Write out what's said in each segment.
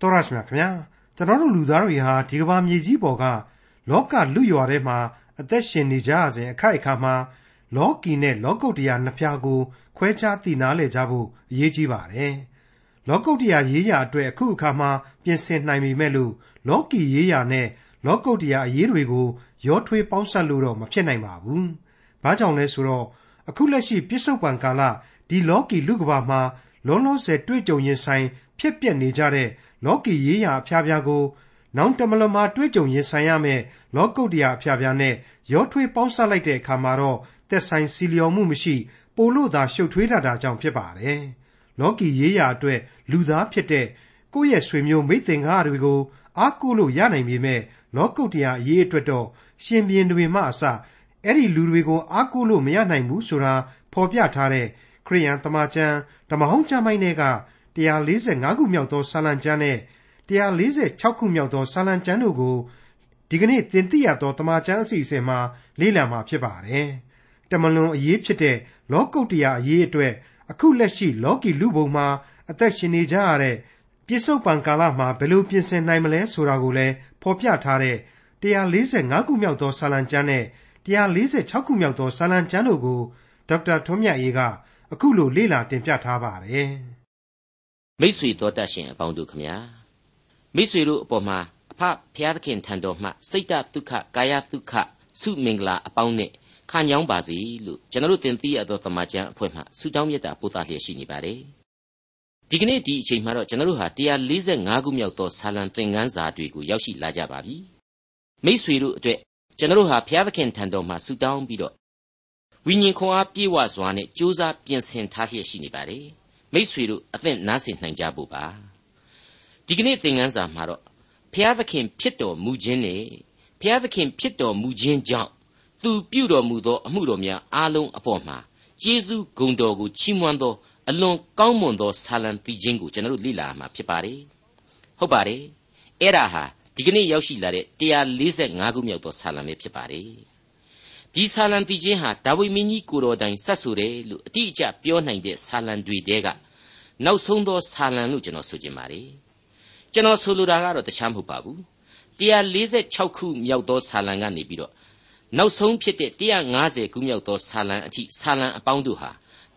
တော်ရရှိမြခင်ဗျာကျွန်တော်တို့လူသားတွေဟာဒီကမ္ဘာမြေကြီးပေါ်ကလောကလူရွာထဲမှာအသက်ရှင်နေကြရစဉ်အခိုက်အခါမှာလောကီနဲ့လောကုတ္တရာနှစ်ဖြာကိုခွဲခြားသိနာလေကြဖို့အရေးကြီးပါတယ်လောကုတ္တရာရေးရာအတွက်အခုအခါမှာပြင်ဆင်နိုင်ပြီမဲ့လို့လောကီရေးရာနဲ့လောကုတ္တရာအရေးတွေကိုရောထွေးပေါင်းစပ်လို့တော့မဖြစ်နိုင်ပါဘူး။ဘာကြောင့်လဲဆိုတော့အခုလက်ရှိပြစ္ဆုတ်ပံကာလဒီလောကီလူကဘာမှာလုံးလုံးဆယ်တွေ့ကြုံရင်ဆိုင်ဖြစ်ပျက်နေကြတဲ့ လောကီရေးရာအဖျားဖျားကိုနောင်တမလမှာတွေ့ကြုံရင်ဆိုင်ရမယ့်လောကုတ္တရာအဖျားဖျားနဲ့ရောထွေးပေါင်းစပ်လိုက်တဲ့အခါမှာတော့သက်ဆိုင်စီလျော်မှုမရှိပိုလို့သာရှုပ်ထွေးတာတာကြောင့်ဖြစ်ပါတယ်။လောကီရေးရာအတွက်လူသားဖြစ်တဲ့ကိုယ့်ရဲ့ဆွေမျိုးမိတ်သင်္ကားတွေကိုအားကိုးလို့ရနိုင်ပေမဲ့လောကုတ္တရာအရေးအတွက်တော့ရှင်ဘရင်တွေမှအစအဲ့ဒီလူတွေကိုအားကိုးလို့မရနိုင်ဘူးဆိုတာဖော်ပြထားတဲ့ခရိယန်တမန်ကျမ်းဓမ္မဟောင်းကျမ်းပိုင်းတွေက 145ခုမြောက်သောစာလံကျမ်းနဲ့146ခုမြောက်သောစာလံကျမ်းတို့ကိုဒီကနေ့သင်သိရသောတမန်ကျမ်းအစီအစဉ်မှာလေ့လာမှာဖြစ်ပါတယ်။တမလွန်အရေးဖြစ်တဲ့လောကုတ္တရာအရေးအတွက်အခုလက်ရှိလောကီလူပုံမှာအသက်ရှင်နေကြရတဲ့ပြစ္ဆုတ်ပံကာလမှာဘယ်လိုပြင်ဆင်နိုင်မလဲဆိုတာကိုလည်းဖော်ပြထားတဲ့145ခုမြောက်သောစာလံကျမ်းနဲ့146ခုမြောက်သောစာလံကျမ်းတို့ကိုဒေါက်တာထွန်းမြတ်အေးကအခုလိုလေ့လာတင်ပြထားပါတယ်။ မိတ်ဆွေတော်တတ်ရှင်အပေါင်းတို့ခမညာမိတ်ဆွေတို့အပေါ်မှာအဖဖျားသခင်ထံတော်မှစိတ်တဒုက္ခကာယဒုက္ခစုမင်္ဂလာအပေါင်းနဲ့ခံကြောင်းပါစေလို့ကျွန်တော်တို့သင်သိရသောသမာကျမ်းအဖွဲ့မှဆုတောင်းမြတ်တာပို့သလျက်ရှိနေပါတယ်။ဒီကနေ့ဒီအချိန်မှာတော့ကျွန်တော်တို့ဟာ145ခုမြောက်သောဆာလံသင်ခန်းစာတွေကိုရောက်ရှိလာကြပါပြီ။မိတ်ဆွေတို့အတွက်ကျွန်တော်တို့ဟာဘုရားသခင်ထံတော်မှာဆုတောင်းပြီးတော့ဝိညာဉ်ခွန်အားပြည့်ဝစွာနဲ့ကြိုးစားပြင်ဆင်ထားလျက်ရှိနေပါတယ် မိษွေတို့အသင့်နားဆင်နိုင်ကြဖို့ပါဒီကနေ့သင်ခန်းစာမှာတော့ဘုရားသခင်ဖြစ်တော်မူခြင်းနဲ့ဘုရားသခင်ဖြစ်တော်မူခြင်းကြောင့်သူပြုတော်မူသောအမှုတော်များအားလုံးအပေါ်မှာကျေးဇူးဂုဏ်တော်ကိုချီးမွမ်းသောအလွန်ကောင်းမွန်သောဆာလံပီခြင်းကိုကျွန်တော်တို့လေ့လာမှာဖြစ်ပါတယ်ဟုတ်ပါတယ်အဲ့ဒါဟာဒီကနေ့ရောက်ရှိလာတဲ့145ခုမြောက်သောဆာလံပဲဖြစ်ပါတယ် ဒီဆာလံတီချင်းဟာဒါဝိမင်းကြီးကိုတော်တိုင်ဆက်ဆိုတယ်လို့အတိအကျပြောနိုင်တဲ့ဆာလံတွေတဲကနောက်ဆုံးသောဆာလံလို့ကျွန်တော်ဆိုချင်ပါတယ်ကျွန်တော်ဆိုလိုတာကတော့တခြားမဟုတ်ပါဘူး146ခုမြောက်သောဆာလံကနေပြီးတော့နောက်ဆုံးဖြစ်တဲ့150ခုမြောက်သောဆာလံအထိဆာလံအပေါင်းတို့ဟာ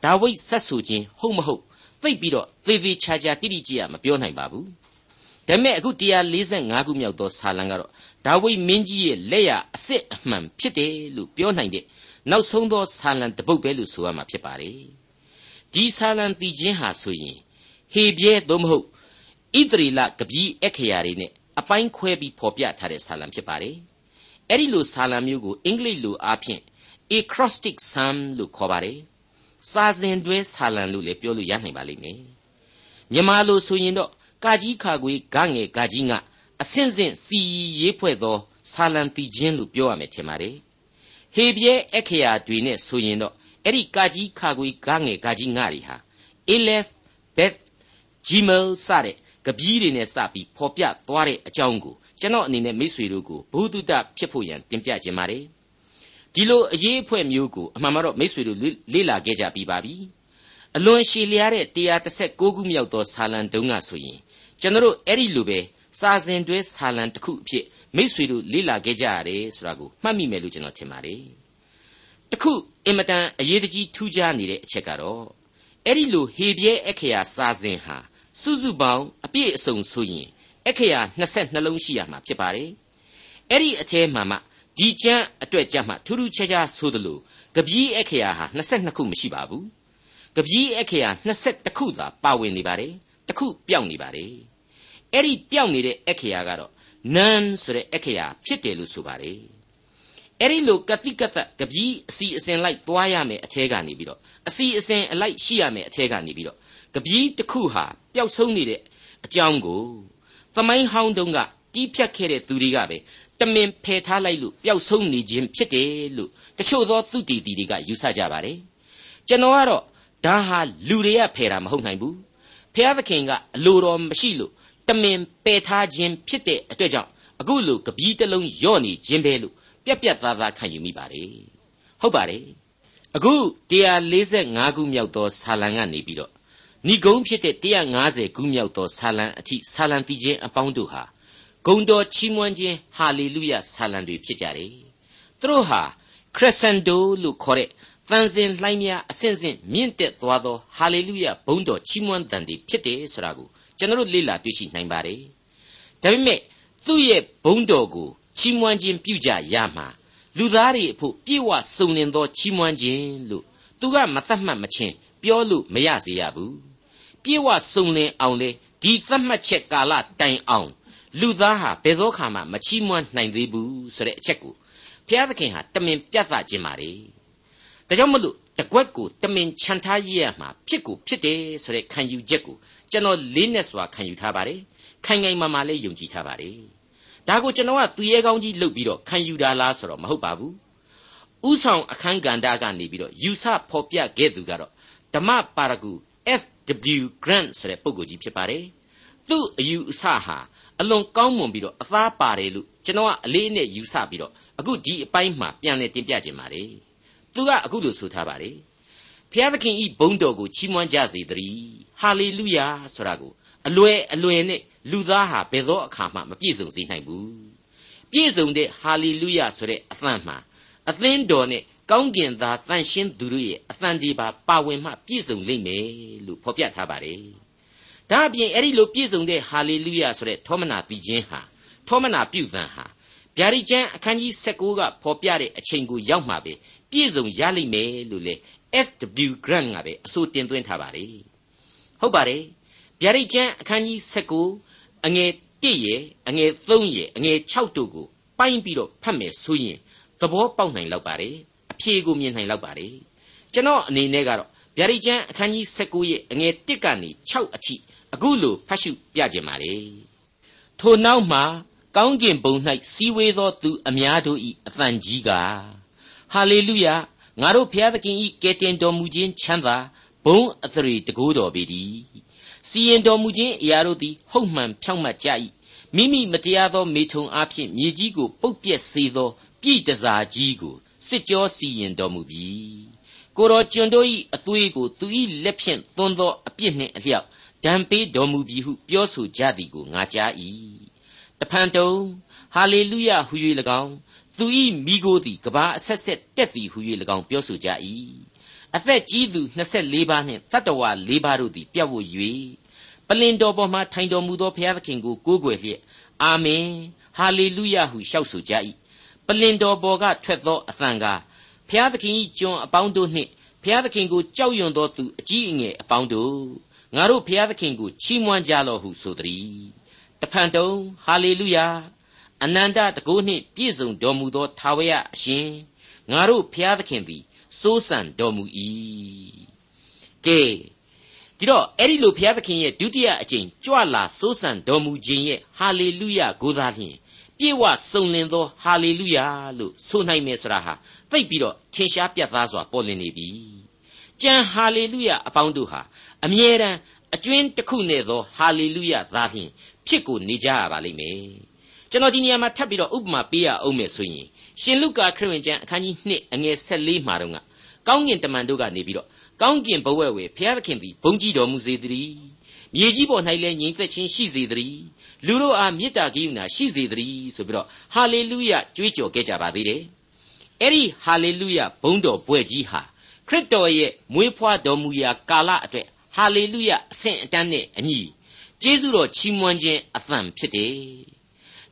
ဒါဝိဆက်ဆိုခြင်းဟုတ်မဟုတ်သိပြီးတော့သေသေးချာချာတိတိကျကျမပြောနိုင်ပါဘူး ဒါပေမဲ့အခု145ခုမြောက်သောဆာလံကတော့ဒါဝိမင်းကြီးရဲ့လက်ရအစစ်အမှန်ဖြစ်တယ်လို့ပြောနိုင်တဲ့နောက်ဆုံးသောဆာလံတပုတ်ပဲလို့ဆိုရမှာဖြစ်ပါတယ်ဒီဆာလံတီချင်းဟာဆိုရင်ဟေပြဲသို့မဟုတ်ဣသရေလကပီးအခရာတွေနဲ့အပိုင်းခွဲပြီးဖော်ပြထားတဲ့ဆာလံဖြစ်ပါတယ်အဲ့ဒီလိုဆာလံမျိုးကိုအင်္ဂလိပ်လိုအားဖြင့် acrostic psalm လို့ခေါ်ပါတယ်စာစဉ်တွဲဆာလံလို့လည်းပြောလို့ရနိုင်ပါလိမ့်မယ်မြန်မာလိုဆိုရင်တော့ ကာကြီးခါခွေဂငယ်ကာကြီးငါအဆင့်ဆင့်စီရေးဖွဲ့သောဆာလံတီချင်းလို့ပြောရမယ်ထင်ပါတယ်ဟေပြဲအခရာတွေနဲ့ဆိုရင်တော့အဲ့ဒီကာကြီးခါခွေဂငယ်ကာကြီးငါတွေဟာ elef bet gmail စတဲ့ကပီးတွေနဲ့စပြီးဖော်ပြသွားတဲ့အကြောင်းကိုကျွန်တော်အနေနဲ့မိษွေတို့ကိုဘုဒ္ဓတဖြစ်ဖို့ရန်တင်ပြခြင်းပါတယ်ဒီလိုအရေးအဖွဲ့မျိုးကိုအမှန်မှတော့မိษွေတို့လေ့လာခဲ့ကြပြီးပါပြီအလွန်ရှည်လျားတဲ့136ခုမြောက်သောဆာလံတုံးကဆိုရင် ကျွန်တော်အဲ့ဒီလိုပဲစာစဉ်တွဲဆာလံတစ်ခုအဖြစ်မိษွေတို့လေ့လာခဲ့ကြရတယ်ဆိုတာကိုမှတ်မိမယ်လို့ကျွန်တော်ထင်ပါတယ်တခုအင်မတန်အရေးတကြီးထူးခြားနေတဲ့အချက်ကတော့အဲ့ဒီလိုဟေပြဲအခရာစာစဉ်ဟာစုစုပေါင်းအပြည့်အစုံဆိုရင်အခရာ22လုံးရှိရမှာဖြစ်ပါတယ်အဲ့ဒီအထဲမှာမှဒီကျမ်းအတွက်ကြမှာထူးထူးခြားခြားဆိုသလိုကပီးအခရာဟာ22ခုမရှိပါဘူးကပီးအခရာ21ခုသာပါဝင်နေပါတယ်တစ်ခုပြောင်းနေပါတယ် အဲ့ဒီပြောင်းနေတဲ့အခရာကတော့ none ဆိုတဲ့အခရာဖြစ်တယ်လို့ဆိုပါတယ်အဲ့ဒီလိုကတိကတကပီးအစီအစဉ်လိုက်သွားရမယ်အထဲကနေပြီးတော့အစီအစဉ်အလိုက်ရှိရမယ်အထဲကနေပြီးတော့ကပီးတစ်ခုဟာပျောက်ဆုံးနေတဲ့အကြောင်းကိုသမိုင်းဟောင်းတုန်းကတီးဖြတ်ခဲ့တဲ့သူတွေကပဲတမင်ဖယ်ထားလိုက်လို့ပျောက်ဆုံးနေခြင်းဖြစ်တယ်လို့တချို့သောသူတီတီတွေကယူဆကြပါတယ်ကျွန်တော်ကတော့ဒါဟာလူတွေကဖယ်တာမဟုတ်နိုင်ဘူးဖျားသခင်ကအလိုတော်မရှိလို့ တမင်ပယ်ထားခြင်းဖြစ်တဲ့အတွက်ကြောင့်အခုလိုကပီးတလုံးယော့နေခြင်းပဲလို့ပြက်ပြက်သားသားခံယူမိပါတယ်ဟုတ်ပါတယ်အခု145ခုမြောက်သောဆာလံကနေပြီးတော့ဏိဂုံးဖြစ်တဲ့150ခုမြောက်သောဆာလံအထိဆာလံတီချင်းအပေါင်းတို့ဟာဂုံတော်ချီးမွမ်းခြင်းဟာလေလုယဆာလံတွေဖြစ်ကြတယ်သူတို့ဟာခရစန်ဒိုလို့ခေါ်တဲ့တန်စင်လှိုင်းများအစဉ်စဉ်မြင့်တက်သွားသောဟာလေလုယဘုန်းတော်ချီးမွမ်းတန်တွေဖြစ်တယ်ဆိုတာကို ကျွန်တော်လေ့လာတွေ့ရှိနိုင်ပါတယ်ဒါပေမဲ့သူ့ရဲ့ဘုန်းတော်ကိုချီးမွမ်းခြင်းပြုကြရမှာလူသားတွေအဖို့ပြေဝစုံလင်သောချီးမွမ်းခြင်းလို့သူကမသတ်မှတ်မချင်းပြောလို့မရစေရဘူးပြေဝစုံလင်အောင်လေဒီသတ်မှတ်ချက်ကာလတိုင်အောင်လူသားဟာဘယ်သောခါမှမချီးမွမ်းနိုင်သေးဘူးဆိုတဲ့အချက်ကိုဘုရားသခင်ဟာတမင်ပြသခြင်းပါလေဒါကြောင့်မလို့တကွက်ကိုတမင်ခြံထားရရမှာဖြစ်ကိုဖြစ်တယ်ဆိုတဲ့ခံယူချက်ကို ကျွန်တော်လေးနဲ့စွာခံယူထားပါတယ်ခိုင်ခိုင်မာမာလေးယုံကြည်ထားပါတယ်ဒါကိုကျွန်တော်ကသူရဲကောင်းကြီးလုပ်ပြီးတော့ခံယူတာလားဆိုတော့မဟုတ်ပါဘူးဥဆောင်အခန်းကဏ္ဍကနေပြီးတော့ယူဆဖော်ပြခဲ့သူကတော့ဓမ္မပါရဂူ F.W. Grant ဆိုတဲ့ပုဂ္ဂိုလ်ကြီးဖြစ်ပါတယ်သူ့အယူအဆဟာအလွန်ကောင်းမွန်ပြီးတော့အသားပါတယ်လို့ကျွန်တော်ကအလေးနဲ့ယူဆပြီးတော့အခုဒီအပိုင်းမှာပြန်လည်တင်ပြခြင်းပါတယ်သူကအခုလိုဆိုထားပါတယ် ဖျားသခင်ဤဘုန်းတော်ကိုချီးမွမ်းကြစေတည်းဟာလေလုယာဆိုတာကိုအလွယ်အလွယ်နဲ့လူသားဟာဘယ်သောအခါမှမပြည့်စုံစေနိုင်ဘူးပြည့်စုံတဲ့ဟာလေလုယဆိုတဲ့အသံမှာအသင်းတော်နဲ့ကောင်းကင်သားတန်ရှင်းသူတို့ရဲ့အသံဒီပါပါဝင်မှပြည့်စုံလိမ့်မယ်လို့ဖော်ပြထားပါတယ်ဒါအပြင်အဲ့ဒီလိုပြည့်စုံတဲ့ဟာလေလုယဆိုတဲ့ထောမနာပြီးခြင်းဟာထောမနာပြုသံဟာဗျာဒိကျမ်းအခန်းကြီး16ကဖော်ပြတဲ့အချိန်ကိုရောက်မှပဲပြည့်စုံရလိမ့်မယ်လို့လေ F.W. Grant ကပဲအဆိုတင်သွင်းထားပါတယ်ဟုတ်ပါတယ်ဗျာဒိကျမ်းအခန်းကြီး19အငယ်1ရဲ့အငယ်3ရဲ့အငယ်6တို့ကိုပိုင်းပြီးတော့ဖတ်မယ်ဆိုရင်သဘောပေါက်နိုင်လောက်ပါတယ်အဖြေကိုမြင်နိုင်လောက်ပါတယ်ကျွန်တော်အနေနဲ့ကတော့ဗျာဒိကျမ်းအခန်းကြီး19ရဲ့အငယ်1ကနေ6အထိအခုလိုဖတ်ရှုပြခြင်းပါလေထိုနောက်မှာကောင်းကင်ဘုံ၌စီဝေသောသူအများတို့၏အသံကြီးကဟာလေလုယ ငါတို့ဖျားသခင်၏ကယ်တင်တော်မူခြင်းချမ်းသာဘုံအသရေတကိုးတော်ပေသည်စီရင်တော်မူခြင်းအရာတို့သည်ဟုတ်မှန်ဖြောင့်မတ်ကြ၏မိမိမတရားသောမေထုံအားဖြင့်မြေကြီးကိုပုတ်ပြက်စေသောပြည်တစားကြီးကိုစစ်ကြောစီရင်တော်မူပြီကိုတော်ကျွန်တို့၏အသွေးကိုသူ၏လက်ဖြင့်သွန်းသောအပြစ်နှင့်အလျောက်ဒဏ်ပေးတော်မူပြီဟုပြောဆိုကြသည်ကိုငါကြား၏တဖန်တုံဟာလေလုယဟု၍၎င်း သူ၏မိโกသည်ကဘာအဆက်ဆက်တက်သည်ဟု၍၎င်းပြောဆိုကြ၏အသက်ကြီးသူ24ပါးနှင့်တတ္တဝါ4ပါးတို့သည်ပြတ်ဝတ်၍ပလင်တော်ပေါ်မှထိုင်တော်မူသောဘုရားသခင်ကိုကိုးကွယ်လျက်အာမင်ဟာလေလုယဟုလျှောက်ဆိုကြ၏ပလင်တော်ပေါ်ကထွက်သောအသံကားဘုရားသခင်၏ကျွန်အပေါင်းတို့နှင့်ဘုရားသခင်ကိုကြောက်ရွံ့သောသူအကြီးအငယ်အပေါင်းတို့ငါတို့ဘုရားသခင်ကိုချီးမွမ်းကြလော့ဟုဆိုသည်တဖန်တုံဟာလေလုယာ အနန္တတကုနှင့်ပြည့်စုံတော်မူသောထာဝရအရှင်ငါတို့ဘုရားသခင်သည်စိုးစံတော်မူ၏ကဲဒီတော့အဲ့ဒီလိုဘုရားသခင်ရဲ့ဒုတိယအကြိမ်ကြွလာစိုးစံတော်မူခြင်းရဲ့ဟာလေလုယကိုသာလျှင်ပြေဝစုံလင်သောဟာလေလုယလို့ဆိုနိုင်မယ်ဆိုတာဟာသိပ်ပြီးတော့ထင်ရှားပြတ်သားစွာပေါ်လွင်နေပြီကြံဟာလေလုယအပေါင်းတို့ဟာအမြဲတမ်းအကျွင်းတစ်ခုနဲ့သောဟာလေလုယသာလျှင်ဖြစ်ကိုနေကြရပါလိမ့်မယ် ကျွန်တော်ဒီနေရာမှာထပ်ပြီးတော့ဥပမာပေးရအောင်မယ်ဆိုရင်ရှင်လုကာခရစ်ဝင်ကျမ်းအခန်းကြီး2အငယ်14မှာတော့ကကောင်းကင်တမန်တို့ကနေပြီးတော့ကောင်းကင်ဘဝဝေဖျားသခင်သည်ဘုန်းကြီးတော်မူစေတည်းမြေကြီးပေါ်၌လည်းငြိမ်သက်ခြင်းရှိစေတည်းလူတို့အားမေတ္တာကရုဏာရှိစေတည်းဆိုပြီးတော့ဟာလေလုယကြွေးကြော်ခဲ့ကြပါသေးတယ်အဲ့ဒီဟာလေလုယဘုန်းတော်ပွဲကြီးဟာခရစ်တော်ရဲ့မွေးဖွားတော်မူရာကာလအတွက်ဟာလေလုယအဆင့်အတန်းနဲ့အညီကျေးဇူးတော်ချီးမွမ်းခြင်းအသံဖြစ်တယ်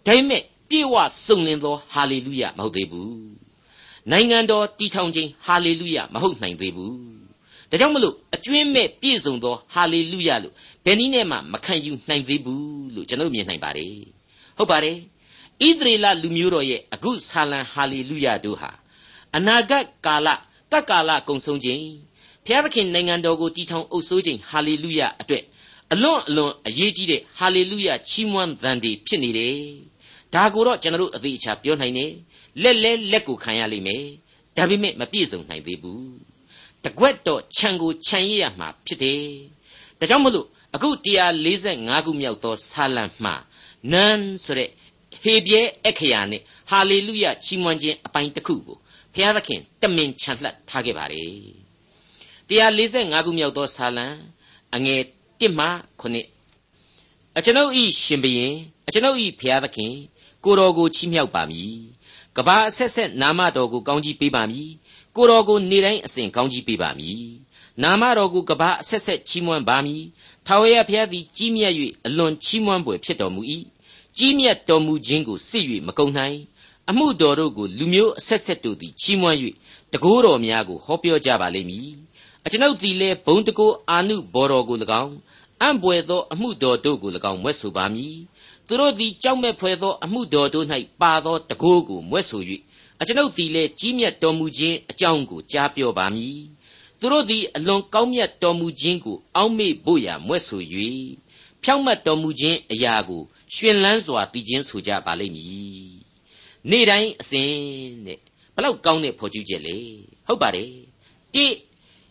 ဒါပေမဲ့ပြေဝစုံလင်သောဟာလေလုယမဟုတ်သေးဘူးနိုင်ငံတော်တည်ထောင်ခြင်းဟာလေလုယမဟုတ်နိုင်သေးဘူးဒါကြောင့်မလို့အကျွင်းမဲ့ပြည့်စုံသောဟာလေလုယလို့ဘယ်နည်းနဲ့မှမခံယူနိုင်သေးဘူးလို့ကျွန်တော်မြင်နိုင်ပါတယ်ဟုတ်ပါတယ်ဣသရေလလူမျိုးတော်ရဲ့အခုဆာလံဟာလေလုယတို့ဟာအနာဂတ်ကာလတက္ကာလကုံဆုံးခြင်းဘုရားသခင်နိုင်ငံတော်ကိုတည်ထောင်အုပ်စိုးခြင်းဟာလေလုယအတွက်အလွန်အလွန်အရေးကြီးတဲ့ဟာလေလုယချီးမွမ်းသံတွေဖြစ်နေတယ် ဒါကိုတော့ကျွန်တော်တို့အသေးအချာပြောနိုင်တယ်လက်လဲလက်ကိုခံရလိမ့်မယ်ဒါပေမဲ့မပြည့်စုံနိုင်သေးဘူးတကွက်တော့ခြံကိုခြံရရမှာဖြစ်တယ်ဒါကြောင့်မလို့အခု145ခုမြောက်သောဆာလံမှာနန်းဆိုတဲ့ဟေပြဲအခရာနဲ့ဟာလေလုယချီးမွမ်းခြင်းအပိုင်းတစ်ခုကိုဘုရားသခင်တမင်ချန်လှပ်ထားခဲ့ပါတယ်145ခုမြောက်သောဆာလံအငယ်1မှ9အကျွန်ုပ်ဤရှင်ဘရင်အကျွန်ုပ်ဤဖျားသခင် ကိုတော်ကိုချီးမြှောက်ပါမည်ကဘာအဆက်ဆက်နာမတော်ကိုကောင်းကြီးပေးပါမည်ကိုတော်ကိုနေတိုင်းအစဉ်ကောင်းကြီးပေးပါမည်နာမတော်ကိုကဘာအဆက်ဆက်ချီးမွမ်းပါမည်ထာဝရဘုရားသည်ကြီးမြတ်၍အလွန်ချီးမွမ်းပွေဖြစ်တော်မူ၏ကြီးမြတ်တော်မူခြင်းကိုစစ်၍မကုန်နိုင်အမှုတော်တို့ကိုလူမျိုးအဆက်ဆက်တို့သည်ချီးမွမ်း၍တကိုးတော်များကိုဟောပြောကြပါလိမ့်မည်အကျွန်ုပ်သည်လည်းဘုံတကိုးအာနုဘော်တော်ကို၎င်းအံ့ပွေသောအမှုတော်တို့ကို၎င်းမွဲ့ဆိုပါမည် သူတို့သည်ကြောက်မဲ့ဖွယ်သောအမှုတော်တို့၌ပါသောတကိုးကိုမွဲ့ဆို၍အကျွန်ုပ်သည်လည်းကြီးမြတ်တော်မူခြင်းအကြောင်းကိုကြားပြောပါမည်သူတို့သည်အလွန်ကောင်းမြတ်တော်မူခြင်းကိုအောက်မေ့ဖို့ရာမွဲ့ဆို၍ဖြောင့်မတ်တော်မူခြင်းအရာကိုရှင်လန်းစွာသိခြင်းဆိုကြပါလိမ့်မည်နေ့တိုင်းအစဉ်တဲ့ဘလောက်ကောင်းတဲ့ဖော်ကျူးချက်လေဟုတ်ပါတယ်တိ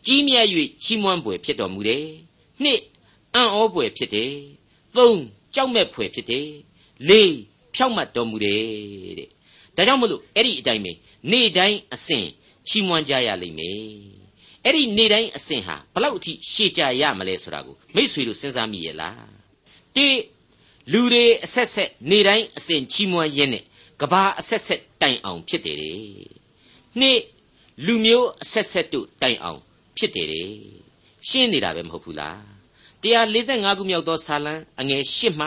ကြီးမြတ်၍ချီးမွမ်းပွေဖြစ်တော်မူတယ်နှစ်အံ့ဩပွေဖြစ်တယ်သုံး ကြောက်မဲ့ဖွယ်ဖြစ်တယ်လေးဖြောင့်မတ်တော်မူတယ်တဲ့ဒါကြောင့်မလို့အဲ့ဒီအတိုင်းပဲနေ့တိုင်းအစဉ်ချီးမွမ်းကြရလိမ့်မယ်အဲ့ဒီနေ့တိုင်းအစဉ်ဟာဘလောက်အထိရှေ့ကြရမလဲဆိုတာကိုမိษွေတို့စဉ်းစားမိရဲ့လားတိလူတွေအဆက်ဆက်နေတိုင်းအစဉ်ချီးမွမ်းရင်းနဲ့ကဘာအဆက်ဆက်တိုင်အောင်ဖြစ်တယ်တဲ့နှစ်လူမျိုးအဆက်ဆက်တို့တိုင်အောင်ဖြစ်တယ်တဲ့ရှင်းနေတာပဲမဟုတ်ဘူးလား 145ခုမြောက်သောဆာလံအငယ်8မှ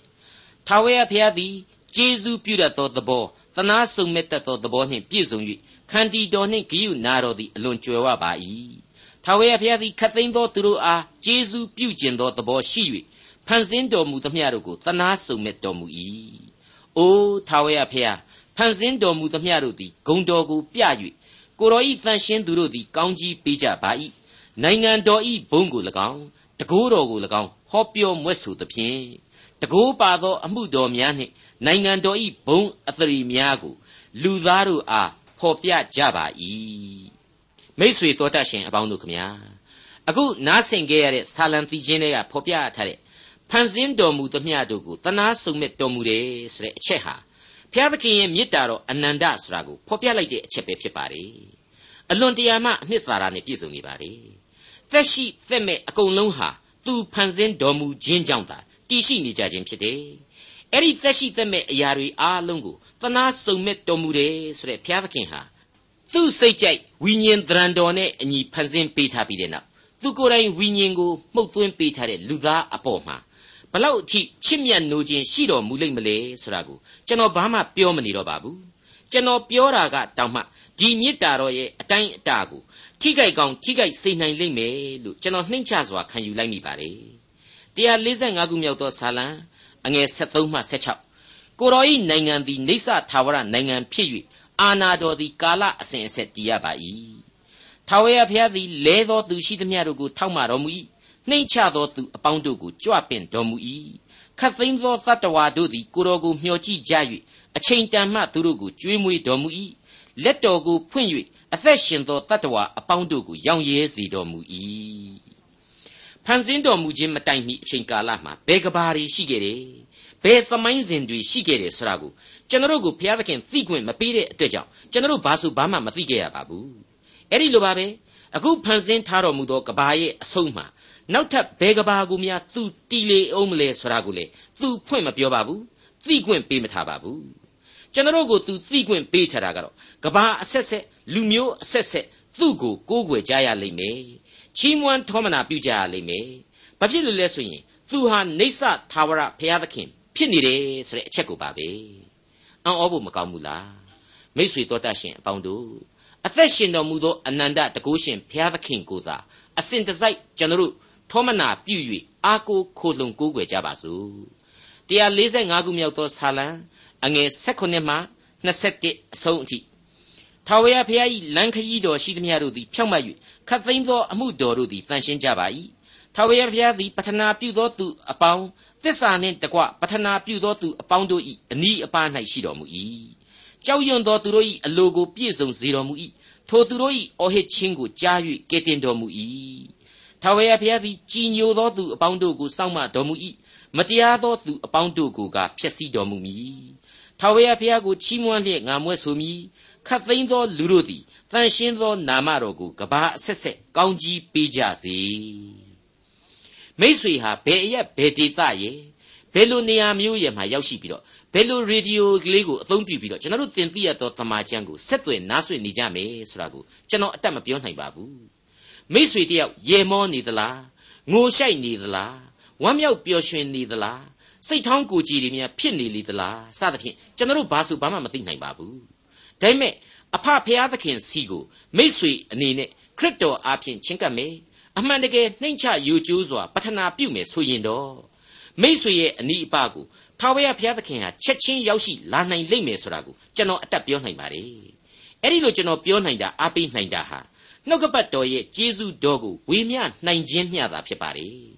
7ထာဝရဘုရားသည်ကျေးဇူးပြုတတ်သောသဘောသနာစုံမဲ့တတ်သောသဘောနှင့်ပြည့်စုံ၍ခန္တီတော်နှင့်ဂိယုနာတော်သည်အလွန်ကြွယ်ဝပါ၏ထာဝရဘုရားသည်ခတ်သိမ်းသောသူတို့အားကျေးဇူးပြုကျင်သောသဘောရှိ၍ဖန်ဆင်းတော်မူသမျှတို့ကိုသနာစုံမဲ့တော်မူ၏အိုးထာဝရဘုရားဖန်ဆင်းတော်မူသမျှတို့သည်ဂုံတော်ကိုပြ၍ကိုတော်ဤတန်ရှင်းသူတို့သည်ကောင်းကြီးပေးကြပါ၏နိုင်ငံတော်ဤဘုံကို၎င်း တကိုးတော်ကို၎င်းဟောပြောမွဲ့ဆိုသဖြင့်တကိုးပါသောအမှုတော်များနှင့်နိုင်ငံတော်ဤဘုံအသရေများကိုလူသားတို့အားဖော်ပြကြပါ၏မိษွေတော်တတ်ရှင်အပေါင်းတို့ခမညာအခုနားဆင်ခဲ့ရတဲ့ဆာလံတီချင်းတွေကဖော်ပြထားတဲ့ဖန်ဆင်းတော်မူသမျှတို့ကိုတနာစုံမဲ့တော်မူတယ်ဆိုတဲ့အချက်ဟာဘုရားသခင်ရဲ့မေတ္တာတော်အနန္တဆိုတာကိုဖော်ပြလိုက်တဲ့အချက်ပဲဖြစ်ပါတယ်အလွန်တရာမှအနှစ်သာရနဲ့ပြည့်စုံနေပါတယ် သက်ရှိသက်မဲ့အကုန်လုံးဟာသူဖန်ဆင်းတော်မူခြင်းကြောင့်သာတည်ရှိနေကြခြင်းဖြစ်တယ်အဲ့ဒီသက်ရှိသက်မဲ့အရာတွေအားလုံးကိုသနာစုံမဲ့တော်မူတယ်ဆိုတဲ့ဘုရားသခင်ဟာသူ့စိတ်ကြိုက်ဝိညာဉ်သရံတော်နဲ့အညီဖန်ဆင်းပေးထားပြီးတဲ့နောက်သူကိုယ်တိုင်ဝိညာဉ်ကိုမှုတ်သွင်းပေးထားတဲ့လူသားအပေါ်မှာဘလောက်အထိချစ်မြတ်နိုးခြင်းရှိတော်မူလိမ့်မလဲဆိုတာကိုကျွန်တော်ဘာမှပြောမနေတော့ပါဘူးကျွန်တော်ပြောတာကတောင်မှဒီမေတ္တာတော်ရဲ့အတိုင်းအတာကို ထိခိုက်ကောင်းထိခိုက်စေနိုင်လိမ့်မယ်လို့ကျွန်တော်နှိမ့်ချစွာခံယူလိုက်မိပါတယ်145ခုမြောက်သောဇာလံအငယ်73မှ76ကိုတော်ဤနိုင်ငံသည်နေဆထာဝရနိုင်ငံဖြစ်၍အာနာတော်သည်ကာလအစဉ်အဆက်တည်ရပါ၏ထာဝရဘုရားသည်လဲသောသူရှိသမျှတို့ကိုထောက်မှတော်မူ၏နှိမ့်ချသောသူအပေါင်းတို့ကိုကြွပင့်တော်မူ၏ခတ်သိမ်းသောတတ္တဝါတို့သည်ကိုတော်ကိုမျှော်ကြည့်ကြ၍အချိန်တန်မှသူတို့ကိုကြွေးမွေးတော်မူ၏လက်တော်ကိုဖွင့်၍ အသက်ရှင်သောတတ္တဝါအပေါင်းတို့ကိုရောင်ရဲစေတော်မူ၏ဖန်ဆင်းတော်မူခြင်းမတိုင်မီအချိန်ကာလမှာဘယ်ကဘာတွေရှိခဲ့တယ်ဘယ်သမိုင်းစဉ်တွေရှိခဲ့တယ်ဆိုတာကိုကျွန်တော်တို့ကိုဘုရားသခင်သိခွင့်မပေးတဲ့အတွက်ကြောင့်ကျွန်တော်တို့ဘာဆိုဘာမှမသိခဲ့ရပါဘူးအဲ့ဒီလိုပါပဲအခုဖန်ဆင်းထားတော်မူသောကဘာရဲ့အဆုံးမှာနောက်ထပ်ဘယ်ကဘာကူများသူတီလေအောင်မလဲဆိုတာကိုလေသူဖွင့်မပြောပါဘူးသိခွင့်ပေးမထားပါဘူး ကျွန်တော်ကိုသူသိခွင့်ပေးထားတာကတော့ကဘာအဆက်ဆက်လူမျိုးအဆက်ဆက်သူ့ကိုကိုးကွယ်ကြရလိမ့်မယ်ချီးမွမ်းထောမနာပြုကြရလိမ့်မယ်ဘာဖြစ်လို့လဲဆိုရင်သူဟာနေဆသာဝရဘုရားသခင်ဖြစ်နေတယ်ဆိုတဲ့အချက်ကိုပါပဲအံ့ဩဖို့မကောင်းဘူးလားမိษွေတော်တတ်ရှင်အပေါင်းတို့အသက်ရှင်တော်မူသောအနန္တတကုရှင်ဘုရားသခင်ကိုသာအစဉ်တစိုက်ကျွန်တော်တို့ထောမနာပြု၍အာကိုခိုလုံကိုးကွယ်ကြပါစို့145ခုမြောက်သောဆာလံ အငယ်16မှ21အဆုံးအထိထာဝရဘုရား၏လမ်းခရီးတော်ရှိသမျှတို့သည်ဖြောင့်မတ်၍ခတ်သိမ်းသောအမှုတော်တို့သည်တန်ရှင်းကြပါ၏ထာဝရဘုရားသည်ပထနာပြုသောသူအပေါင်းသစ္စာနှင့်တကွပထနာပြုသောသူအပေါင်းတို့၏အနီးအပါး၌ရှိတော်မူ၏ကြောက်ရွံ့သောသူတို့၏အလိုကိုပြည့်စုံစေတော်မူ၏ထိုသူတို့၏အော်ဟစ်ခြင်းကိုကြား၍ကယ်တင်တော်မူ၏ထာဝရဘုရားသည်ကြည်ညိုသောသူအပေါင်းတို့ကိုစောင့်မတော်မူ၏မတရားသောသူအပေါင်းတို့ကိုကဖျက်ဆီးတော်မူမည် ထာဝရဘုရားကိုချီးမွမ်းလျက်ငါမွဲ့ဆိုမည်ခတ်သိမ်းသောလူတို့သည်တန်ရှင်းသောနာမတော်ကိုကဘာအဆက်ဆက်ကောင်းကြီးပေးကြစေမိษွေဟာဘယ်အရက်ဘယ်ဒေသရဲ့ဘယ်လိုနေရာမျိုးရဲ့မှာရောက်ရှိပြီးတော့ဘယ်လိုရေဒီယိုကလေးကိုအသုံးပြုပြီးတော့ကျွန်တော်တို့တင်ပြရသောသမာချမ်းကိုဆက်သွယ်နားဆွနေကြမယ်ဆိုတာကိုကျွန်တော်အတက်မပြောနိုင်ပါဘူးမိษွေတယောက်ရေမောနေသလားငိုရှိုက်နေသလားဝမ်းမြောက်ပျော်ရွှင်နေသလား စိတ်ထောင်းကိုကြည်တွေများဖြစ်နေလေသလားစသဖြင့်ကျွန်တော်တို့ဘာဆိုဘာမှမသိနိုင်ပါဘူးဒါပေမဲ့အဖဖျားသခင်စီကိုမိษွေအနေနဲ့ခရစ်တော်အားဖြင့်ချင်းကပ်မယ်အမှန်တကယ်နှိမ့်ချယူကျိုးစွာပထနာပြုမယ်ဆိုရင်တော့မိษွေရဲ့အနီးအပကိုထာဝရဘုရားသခင်ဟာချက်ချင်းရောက်ရှိလာနိုင်လိမ့်မယ်ဆိုတာကိုကျွန်တော်အတက်ပြောနိုင်ပါတယ်အဲ့ဒီလိုကျွန်တော်ပြောနိုင်တာအားပေးနိုင်တာဟာနှုတ်ကပတ်တော်ရဲ့ကျေးဇူးတော်ကိုဝေမျှနိုင်ခြင်းမျှတာဖြစ်ပါတယ်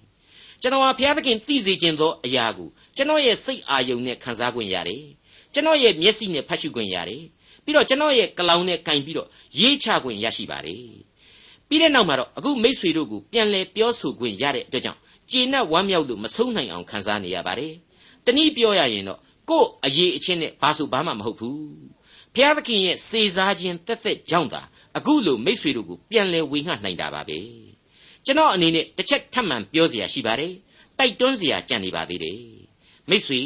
ကျွန်တော်ဟာဘုရားသခင်သိစေခြင်းသောအရာကိုကျွန်တော်ရဲ့စိတ်အာရုံနဲ့ခံစားခွင့်ရတယ်ကျွန်တော်ရဲ့မျက်စိနဲ့ဖတ်ရှုခွင့်ရတယ်ပြီးတော့ကျွန်တော်ရဲ့ကလောင်နဲ့ကင်ပြီးတော့ရေးချခွင့်ရရှိပါတယ်ပြီးတဲ့နောက်မှာတော့အခုမိษွေတို့ကိုပြန်လဲပြောဆိုခွင့်ရတဲ့အတွက်ကြောင့်ကျေနပ်ဝမ်းမြောက်လို့မဆုံးနိုင်အောင်ခံစားနေရပါတယ်တနည်းပြောရရင်တော့ကို့အရေးအချင်းနဲ့ဘာဆိုဘာမှမဟုတ်ဘူးဘုရားသခင်ရဲ့စေစားခြင်းတက်တက်ကြောင့်သာအခုလိုမိษွေတို့ကိုပြန်လဲဝေငှနိုင်တာပါပဲ ကျွန်တော်အနေနဲ့တစ်ချက်ထပ်မံပြောเสียရှိပါတယ်တိုက်တွန်းเสียကြံနေပါသေးတယ်မိษွေ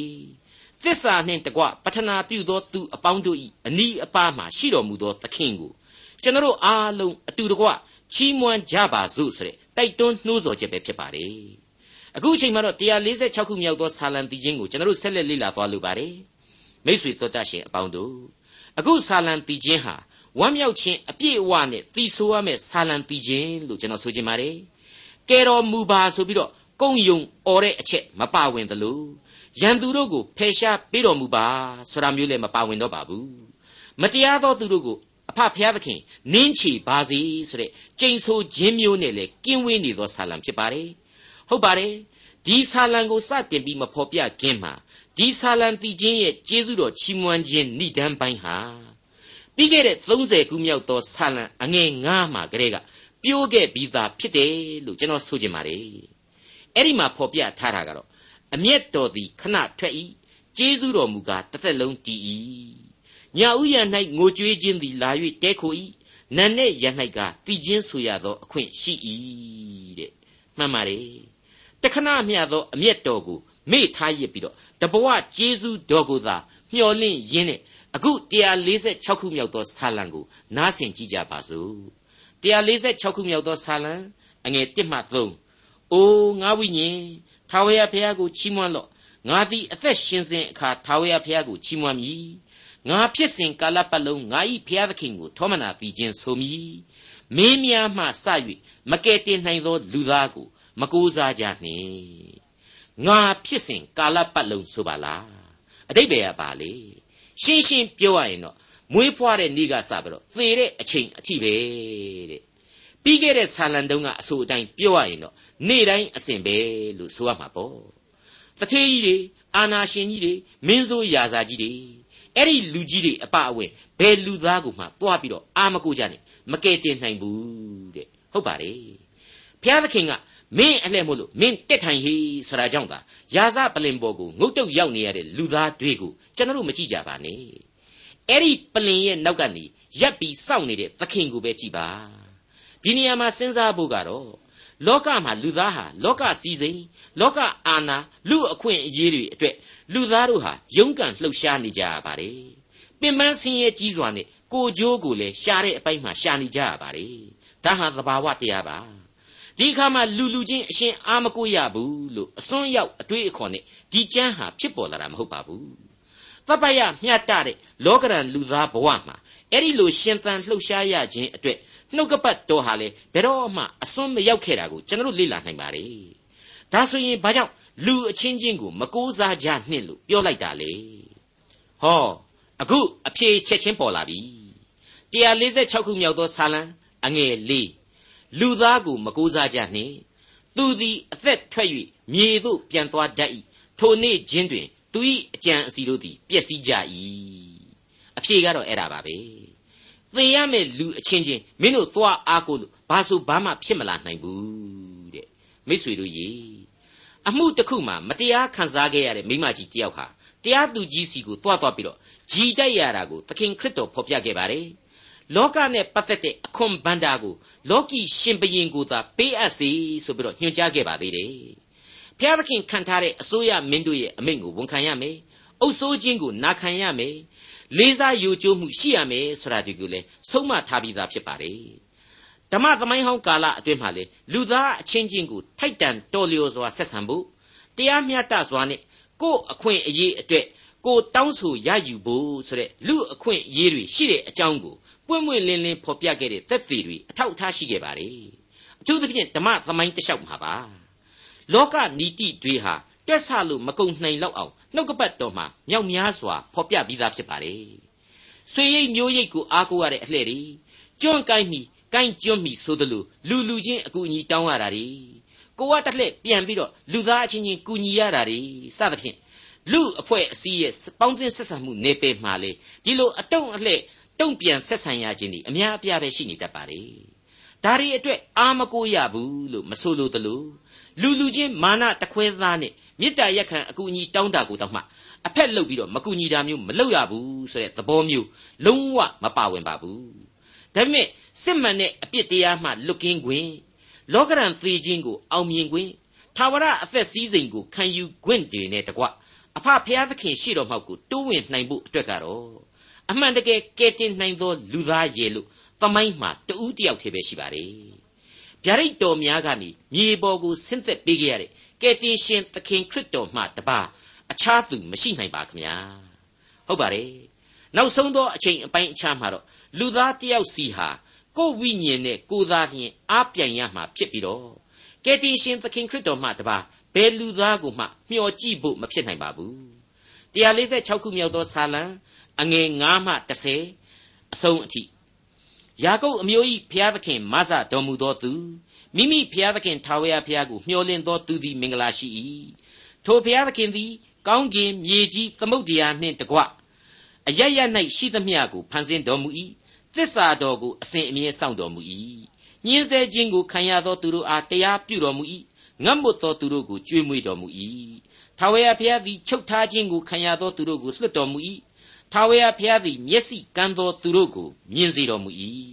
သစ္စာနှင့်တကွပထနာပြုသောသူအပေါင်းတို့၏အနီးအပါးမှရှိတော်မူသောသခင်ကိုကျွန်တော်အားလုံးအတူတကွချီးမွမ်းကြပါစို့ဆိုတဲ့တိုက်တွန်းနှိုးဆော်ချက်ပဲဖြစ်ပါတယ်အခုအချိန်မှာတော့146ခုမြောက်သောဆာလံတီချင်းကိုကျွန်တော်တို့ဆက်လက်လေ့လာသွားလိုပါတယ်မိษွေတော်တတ်ရှင်အပေါင်းတို့အခုဆာလံတီချင်းဟာ ဝမ်းမြောက်ခြင်းအပြည့်အဝနဲ့သီဆိုရမယ့်ဆာလံတီချင်းလို့ကျွန်တော်ဆိုချင်ပါတယ်ကဲတော်မူပါဆိုပြီးတော့ကုံယုံអော်တဲ့အချက်မပါဝင်သလိုရန်သူတို့ကိုဖယ်ရှားပေးတော်မူပါဆိုတာမျိုးလည်းမပါဝင်တော့ပါဘူးမတရားသောသူတို့ကိုအဖဖျားသခင်နင်းချီပါစေဆိုတဲ့ကြိမ်ဆိုခြင်းမျိုးနဲ့လည်းကင်းဝေးနေသောဆာလံဖြစ်ပါတယ်ဟုတ်ပါတယ်ဒီဆာလံကိုစတင်ပြီးမဖော်ပြခင်မှာဒီဆာလံတီချင်းရဲ့ကျေးဇူးတော်ချီးမွမ်းခြင်းဏိဒံပိုင်းဟာ ပြီးခဲ့တဲ့30ခုမြောက်သောဆာလံအငယ်9မှာကလေးကပြိုးခဲ့ပြီးသားဖြစ်တယ်လို့ကျွန်တော်ဆိုချင်ပါတယ်အဲ့ဒီမှာဖော်ပြထားတာကတော့အမျက်တော်သည်ခဏထွက်၏ကျေးဇူးတော်မူကားတစ်သက်လုံးတည်၏ညာဥယျာ၌ငိုကြွေးခြင်းသည်လာ၍တဲခို၏နန်နဲ့ရ၌ကတည်ခြင်းဆိုရသောအခွင့်ရှိ၏တဲ့မှန်ပါတယ်တခဏမျှသောအမျက်တော်ကိုမေ့ထားရပြီးတော့တဘဝကျေးဇူးတော်ကိုသာမျှော်လင့်ရင်းနဲ့ အခု146ခုမြောက်သောဆာလံကိုနားဆင်ကြည့်ကြပါစို့146ခုမြောက်သောဆာလံအငယ်1မှ3အိုးငါဝိညာဉ်ထာဝရဘုရားကိုချီးမွမ်းလော့ငါသည်အသက်ရှင်စဉ်အခါထာဝရဘုရားကိုချီးမွမ်းမည်ငါဖြစ်စဉ်ကာလပတ်လုံးငါ၏ဘုရားသခင်ကိုထောမနာပြီးခြင်းဆိုမည်မင်းများမှစ၍မကယ်တင်နိုင်သောလူသားကိုမကိုးစားကြနှင့်ငါဖြစ်စဉ်ကာလပတ်လုံးဆိုပါလားအတိတ်ပဲကပါလေ ရှင်းရှင်းပြောရရင်တော့မွေးဖွားတဲ့နေ့ကစပြီးတော့သေတဲ့အချိန်အထိပဲတဲ့ပြီးခဲ့တဲ့ဆာလံတုံးကအဆိုအတိုင်းပြောရရင်တော့နေ့တိုင်းအစဉ်ပဲလို့ဆိုရမှာပေါ့တထေးကြီးတွေအာနာရှင်ကြီးတွေမင်းဆိုးရာဇာကြီးတွေအဲ့ဒီလူကြီးတွေအပအဝဲဘယ်လူသားကိုမှတွားပြီးတော့အာမကိုကြနဲ့မကယ်တင်နိုင်ဘူးတဲ့ဟုတ်ပါတယ်ဘုရားသခင်က မင်းအလှဲ့မို့လို့မင်းတက်ထိုင်ဟေးဆိုတာကြောင့်သာယာစပလင်ပေါ်ကိုငုတ်တုတ်ရောက်နေရတဲ့လူသားတွေကိုကျွန်တော်တို့မကြည့်ကြပါနဲ့အဲ့ဒီပလင်ရဲ့နောက်ကနေရက်ပြီးစောင့်နေတဲ့သခင်ကိုပဲကြည့်ပါဒီနေရာမှာစဉ်းစားဖို့ကတော့လောကမှာလူသားဟာလောကစည်းစိမ်လောကအာဏာလူအခွင့်အရေးတွေအတွက်လူသားတို့ဟာရုန်းကန်လှုပ်ရှားနေကြရပါတယ်ပင်ပန်းဆင်းရဲကြီးစွာနဲ့ကိုကြိုးကိုလည်းရှားတဲ့အပိုင်းမှာရှာနေကြရပါတယ်ဒါဟာသဘာဝတရားပါ ဒီအခါမှာလူလူချင်းအရှင်အာမကိုရဘူးလို့အစွန်းရောက်အတွေးအခေါ်နဲ့ဒီကျမ်းဟာဖြစ်ပေါ်လာတာမဟုတ်ပါဘူးတပ္ပယမျှတတဲ့လောကရန်လူသားဘဝမှာအဲ့ဒီလိုရှင်သန်လှုပ်ရှားရခြင်းအတွက်နှုတ်ကပတ်တော်ဟာလေဘယ်တော့မှအစွန်းမရောက်ခဲ့တာကိုကျွန်တော်လေ့လာနိုင်ပါတယ်ဒါဆိုရင်ဘာကြောင့်လူအချင်းချင်းကိုမကိုးစားကြနှင့်လို့ပြောလိုက်တာလေဟောအခုအဖြေချက်ချင်းပေါ်လာပြီ146ခုမြောက်သောဆာလံအငယ်၄ လူသားကိုမကိုးစားကြနှင့်သူသည်အသက်ထွက်၍မြေသို့ပြန်သွားတတ်၏ထိုနေ့ချင်းတွင် သူ၏အကြံအစီတို့သည်ပျက်စီးကြ၏အဖြေကတော့အဲ့ဒါပါပဲသေရမယ့်လူအချင်းချင်းမင်းတို့သွားအားကိုလို့ဘာဆိုဘာမှဖြစ်မလာနိုင်ဘူးတဲ့မိษွေတို့ရေအမှုတစ်ခုမှာမတရားခံစားခဲ့ရတဲ့မိမကြီးတယောက်ဟာတရားသူကြီးစီကိုတွားသွားပြီးတော့ဂျီတိုက်ရတာကိုသခင်ခရစ်တော်ဖော်ပြခဲ့ပါတယ် လောကနဲ့ပတ်သက်တဲ့အခွန်ဘန္တာကိုလောကီရှင်ဘရင်ကိုသာပေးအပ်စေဆိုပြီးတော့ညွှန်ကြားခဲ့ပါသေးတယ်ဘုရားသခင်ခံထားတဲ့အစိုးရမင်းတို့ရဲ့အမိန့်ကိုဝန်ခံရမယ်အုပ်စိုးခြင်းကိုနာခံရမယ်လေးစားယိုကျိုးမှုရှိရမယ်ဆိုတာဒီကိုလေဆုံးမထားပြီးသားဖြစ်ပါတယ်ဓမ္မသမိုင်းဟောင်းကာလအတွင်းမှာလေလူသားအချင်းချင်းကိုထိုက်တန်တော်လျော်စွာဆက်ဆံဖို့တရားမျှတစွာနဲ့ကိုယ်အခွင့်အရေးအတွက်ကိုတောင်းဆိုရယူဖို့ဆိုတဲ့လူအခွင့်အရေးတွေရှိတဲ့အကြောင်းကို ပွင့်ပွင့်လင်းလင်းဖော်ပြခဲ့တဲ့သက်သေတွေအထောက်အထားရှိခဲ့ပါတယ်အထူးသဖြင့်ဓမ္မသမိုင်းတစ်လျှောက်မှာပါလောကနီတိတွေဟာတွက်ဆလို့မကုံနိုင်လောက်အောင်နှုတ်ကပတ်တော်မှာမြောက်များစွာဖော်ပြပြီးသားဖြစ်ပါတယ်ဆွေရိတ်မျိုးရိတ်ကိုအားကိုးရတဲ့အလှဲ့တွေကျွန့်ကိုင်းမိကိုင်းကျွန့်မိဆိုသလိုလူလူချင်းအကူအညီတောင်းရတာတွေကိုကတစ်လှည့်ပြန်ပြီးတော့လူသားအချင်းချင်းကူညီရတာတွေစသဖြင့်လူအဖွဲ့အစည်းရဲ့ပေါင်းသင်းဆက်ဆံမှုနေပယ်မှာလေဒီလိုအတုံးအလှဲ့ တုံ့ပြန်ဆက်ဆံရခြင်းဒီအများအပြားပဲရှိနေတတ်ပါလေဒါတွေအတွက်အာမကိုရဘူးလို့မဆိုလိုသလိုလူလူချင်းမာနတခွဲသားနဲ့မေတ္တာရက်ခံအကူအညီတောင်းတာကိုတောင်းမှအဖက်လုပ်ပြီးတော့မကူညီတာမျိုးမလုပ်ရဘူးဆိုတဲ့သဘောမျိုးလုံးဝမပါဝင်ပါဘူးဒါပေမဲ့စစ်မှန်တဲ့အပြစ်တရားမှလွတ်ကင်းခွင့်လောကရန်သေခြင်းကိုအောင်မြင်ခွင့်သာဝရအသက်စည်းစိမ်ကိုခံယူခွင့်တွေနဲ့တကွအဖဖျားသခင်ရှိတော်မှောက်ကိုတိုးဝင်နိုင်ဖို့အတွက်ကတော့ အမှန်တကယ်ကယ်တင်နိုင်သောလူသားရဲ့လို့သမိုင်းမှာတူးတယောက်သေးပဲရှိပါတယ်ဗျာဒိတ်တော်များကနေမြေပေါ်ကိုဆင်းသက်ပေးခဲ့ရတဲ့ကယ်တင်ရှင်သခင်ခရစ်တော်မှတပါအခြားသူမရှိနိုင်ပါခင်ဗျာဟုတ်ပါတယ်နောက်ဆုံးသောအချိန်အပိုင်းအခြားမှာတော့လူသားတယောက်စီဟာကိုယ်ဝိညာဉ်နဲ့ကိုယ်သားလျင်အားပြိုင်ရမှာဖြစ်ပြီးတော့ကယ်တင်ရှင်သခင်ခရစ်တော်မှတပါဘယ်လူသားကိုမှမျှော်ကြည့်ဖို့မဖြစ်နိုင်ပါဘူး146ခုမြောက်သောဆာလံ အငယ်9မှ10အဆုံးအထိယာကုပ်အမျိုး၏ဖျားသခင်မဆတော်မူသောသူမိမိဖျားသခင်ထာဝရဘုရားကိုမျှော်လင့်သောသူသည်မင်္ဂလာရှိ၏ထိုဘုရားသခင်သည်ကောင်းကင်မြေကြီးသမုတ်တရားနှင့်တကွအရရ၌ရှိသမျှကိုဖန်ဆင်းတော်မူ၏သစ္စာတော်ကိုအစဉ်အမြဲစောင့်တော်မူ၏ညှင်းဆဲခြင်းကိုခံရသောသူတို့အားတရားပြုတော်မူ၏ငတ်မွတ်သောသူတို့ကိုကြွေးမွေးတော်မူ၏ထာဝရဘုရားသည်ချုပ်ထားခြင်းကိုခံရသောသူတို့ကိုလွှတ်တော်မူ၏ ထာဝရဘုရားသည်မျက်စိကန်းသောသူတို့ကိုမြင်စေတော်မူ၏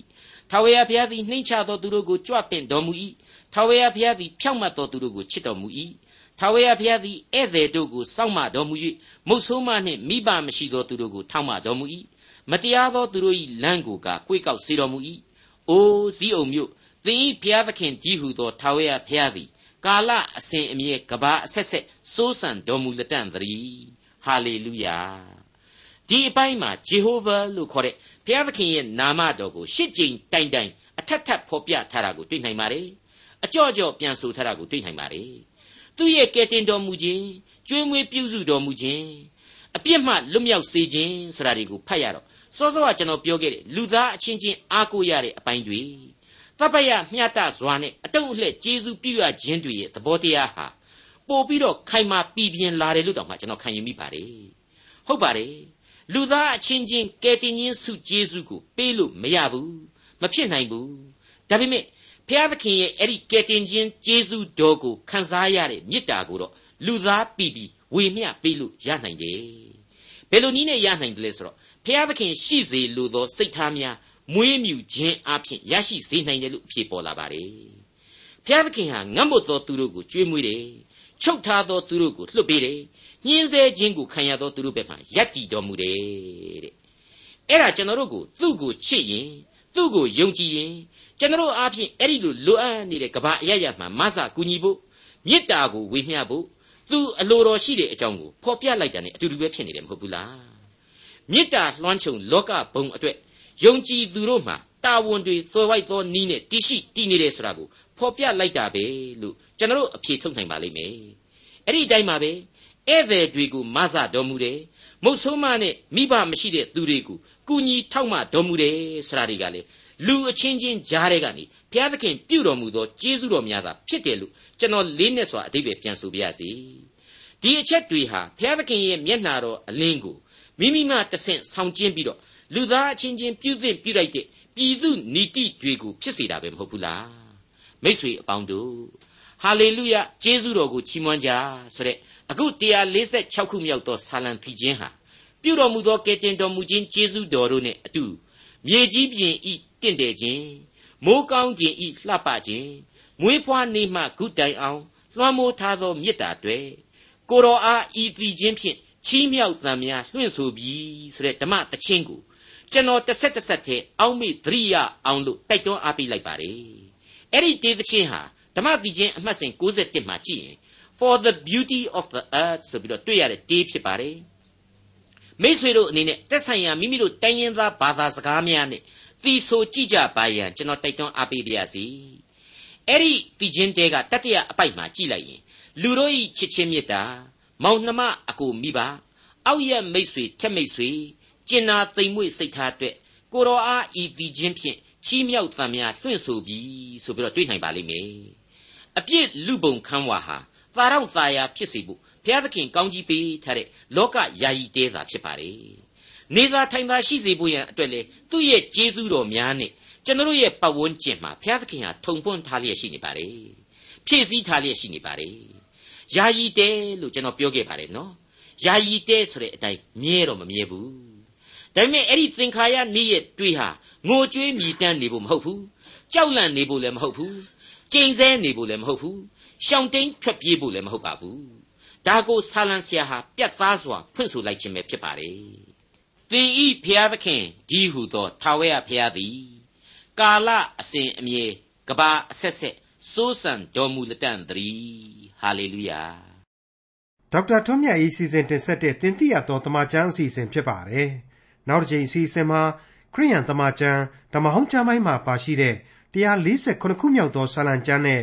ထာဝရဘုရားသည်နှိမ့်ချသောသူတို့ကိုကြွပင့်တော်မူ၏ထာဝရဘုရားသည်ဖြောင့်မတ်သောသူတို့ကိုချစ်တော်မူ၏ထာဝရဘုရားသည်ဧည့်သည်တို့ကိုစောင့်မတော်မူ၍မုတ်ဆိုးမနှင့်မိဘမရှိသောသူတို့ကိုထောက်မတော်မူ၏မတရားသောသူတို့၏လမ်းကိုကကိုယ်ကောက်စေတော်မူ၏အိုးစည်းအောင်မြို့သင်၏ဘုရားသခင်ကြီးဟုသောထာဝရဘုရားသည်ကာလအစဉ်အမြဲကဘာအဆက်ဆက်စိုးစံတော်မူလက်တံ့တည်းဟာလေလုယာ ဒီအပိုင်းမှာဂျေဟိုဗာလို့ခေါ်တဲ့ဘုရားသခင်ရဲ့နာမတော်ကိုရှစ်ကြိမ်တိုင်တိုင်အထက်ထပ်ဖော်ပြထားတာကိုတွေ့နိုင်ပါတယ်အကြော့ကြော့ပြန်ဆိုထားတာကိုတွေ့နိုင်ပါတယ်သူ့ရဲ့ကယ်တင်တော်မူခြင်းကျွေးမွေးပြုစုတော်မူခြင်းအပြစ်မှလွတ်မြောက်စေခြင်းဆိုတာတွေကိုဖတ်ရတော့စောစောကကျွန်တော်ပြောခဲ့တဲ့လူသားအချင်းချင်းအားကိုးရတဲ့အပိုင်းတွေသဗ္ဗယမျှတစွာနဲ့အတုံးအလှဲ့ကျေးဇူးပြုရခြင်းတွေရဲ့သဘောတရားဟာပို့ပြီးတော့ခိုင်မာပြည်ပြင်းလာတယ်လို့တောင်မှကျွန်တော်ခံယူမိပါတယ်ဟုတ်ပါတယ် လူသားအချင်းချင်းကယ်တင်ခြင်းစုကျေးဇူးကိုပေးလို့မရဘူးမဖြစ်နိုင်ဘူးဒါပေမဲ့ဖျားသခင်ရဲ့အဲ့ဒီကယ်တင်ခြင်းကျေးဇူးတော်ကိုခံစားရတဲ့မေတ္တာကိုတော့လူသားပြည်ပြီးဝေမျှပေးလို့ရနိုင်တယ်ဘယ်လိုနည်းနဲ့ရနိုင်တယ်လဲဆိုတော့ဖျားသခင်ရှိစေလိုသောစိတ်ထားများမွေးမြူခြင်းအပြင်ရရှိစေနိုင်တယ်လို့အဖြေပေါ်လာပါတယ်ဖျားသခင်ဟာငတ်မွတ်သောသူတို့ကိုကြွေးမွေးတယ်ချုပ်ထားသောသူတို့ကိုလွှတ်ပေးတယ် ညှင်းဆဲခြင်းကိုခံရသောသူတို့ဘက်မှယက်တည်တော်မူတယ်တဲ့အဲ့ဒါကျွန်တော်တို့ကိုသူ့ကိုချစ်ရင်သူ့ကိုယုံကြည်ရင်ကျွန်တော်အားဖြင့်အဲ့ဒီလိုလိုအပ်နေတဲ့ကဘာအရရမှမဆကူညီဖို့မေတ္တာကိုဝေမျှဖို့သူအလိုတော်ရှိတဲ့အကြောင်းကိုဖော်ပြလိုက်တာ ਨੇ အတူတူပဲဖြစ်နေတယ်မဟုတ်ဘူးလားမေတ္တာလွှမ်းခြုံလောကဘုံအတွက်ယုံကြည်သူတို့မှာတာဝန်တွေသွယ်ဝိုက်သောနီးနဲ့တရှိတည်နေတယ်ဆိုတာကိုဖော်ပြလိုက်တာပဲလို့ကျွန်တော်အဖြေထုတ်နိုင်ပါလိမ့်မယ်အဲ့ဒီအတိုင်းပါပဲ ဧည့်သည်တွေကိုမဆတော်မူတယ်မုတ်ဆိုးမနဲ့မိဘမရှိတဲ့သူတွေကိုကုညီထောက်မတော်မူတယ်ဆိုတာတွေကလေလူအချင်းချင်းကြားတဲ့ကနေဘုရားသခင်ပြုတော်မူသောကျေးဇူးတော်များသာဖြစ်တယ်လို့ကျွန်တော်လေးနဲ့စွာအတိတ်ပဲပြန်ဆိုပြရစီဒီအချက်တွေဟာဘုရားသခင်ရဲ့မျက်နှာတော်အလင်းကိုမိမိမှတဆင့်ဆောင်ကျင်းပြီးတော့လူသားအချင်းချင်းပြုသင့်ပြုလိုက်တဲ့ပြည်သူနီတိတွေကိုဖြစ်စေတာပဲမဟုတ်ဘူးလားမိษွေအပေါင်းတို့ဟာလေလုယကျေးဇူးတော်ကိုချီးမွမ်းကြဆိုတဲ့ အခု146ခုမြောက်သောဆာလံဖီခြင်းဟာပြုတော်မူသောကယ်တင်တော်မူခြင်းကျေးဇူးတော်တို့နဲ့အတူမြေကြီးပြင်ဤတင့်တယ်ခြင်းမိုးကောင်းခြင်းဤလှပခြင်းမွေးဖွားနေမှဂုတိုင်အောင်လွှမ်းမိုးထားသောမေတ္တာတွေကိုတော်အားဤတည်ခြင်းဖြင့်ချီးမြှောက်သံများလွှင့်ဆိုပြီးဆိုတဲ့ဓမ္မတခြင်းကိုကျွန်တော်တစ်ဆက်တစ်ဆက်တည်းအောက်မေ့သတိရအောင်လို့တိုက်တွန်းအားပေးလိုက်ပါတယ်အဲ့ဒီတေးသခြင်းဟာဓမ္မတည်ခြင်းအမှတ်စဉ်61မှာကြည့်ရင် for the beauty of the earth ဆိုပြီးတော့တွေ့ရတဲ့တေးဖြစ်ပါတယ်မိษွေတို့အနေနဲ့တက်ဆိုင်ရာမိမိတို့တိုင်းရင်းသားဘာသာစကားများနဲ့သီဆိုကြည့်ကြပါရန်ကျွန်တော်တိုက်တွန်းအားပေးပါရစေအဲ့ဒီတည်ခြင်းတဲကတတိယအပိုက်မှာကြည့်လိုက်ရင်လူတို့ဤချစ်ချင်းမေတ္တာမောင်နှမအကိုမိပါအောက်ရမိတ်ဆွေထက်မိတ်ဆွေကျင်နာသိမ်မွေ့စိတ်ထားအတွက်ကိုတော်အားဤတည်ခြင်းဖြင့်ချီးမြှောက်သံများလွှင့်ဆိုပြီးဆိုပြီးတော့တွေ့နိုင်ပါလိမ့်မယ်အပြစ်လူပုံခန်းဝါဟာ သာရောက်သာယာဖြစ်စေဖို့ဘုရားသခင်ကောင်းကြီးပေးထားတဲ့လောကယာယီတဲတာဖြစ်ပါတယ်နေသာထိုင်သာရှိစေဖို့ရန်အတွက်လေသူ့ရဲ့ကျေးဇူးတော်များနဲ့ကျွန်တော်ရဲ့ပတ်ဝန်းကျင်မှာဘုရားသခင်ဟာထုံပွန့်ထားလျက်ရှိနေပါတယ်ဖြည့်ဆည်းထားလျက်ရှိနေပါတယ်ယာယီတဲလို့ကျွန်တော်ပြောခဲ့ပါတယ်နော်ယာယီတဲဆိုတဲ့အတိုင်းမြဲတော့မမြဲဘူးဒါပေမဲ့အဲ့ဒီသင်္ခါရနေ့ရဲ့တွေးဟာငိုကြွေးမြည်တမ်းနေဖို့မဟုတ်ဘူးကြောက်လန့်နေဖို့လည်းမဟုတ်ဘူးကျိန်ဆဲနေဖို့လည်းမဟုတ်ဘူး ရှောင်တိန်ထွက်ပြေးဖို့လည်းမဟုတ်ပါဘူးဒါကိုဆာလံဆရာဟာပြတ်သားစွာဖွင့်ဆိုလိုက်ခြင်းပဲဖြစ်ပါတယ်သင်ဤဖျားသခင်ဒီဟုသောထာဝရဖျားသည်ကာလအစဉ်အမြဲကဘာအဆက်ဆက်စိုးစံတော်မူလက်တန်တည်းဟာလေလုယာဒေါက်တာထွန်းမြတ်၏စီစဉ်တင်ဆက်တဲ့တင်ပြတော်တမချန်းအစီအစဉ်ဖြစ်ပါတယ်နောက်တစ်ချိန်အစီအစဉ်မှာခရိယန်တမချန်းဓမ္မဟောင်းကျမ်းပိုင်းမှာပါရှိတဲ့148ခုမြောက်သောဆာလံကျမ်းနဲ့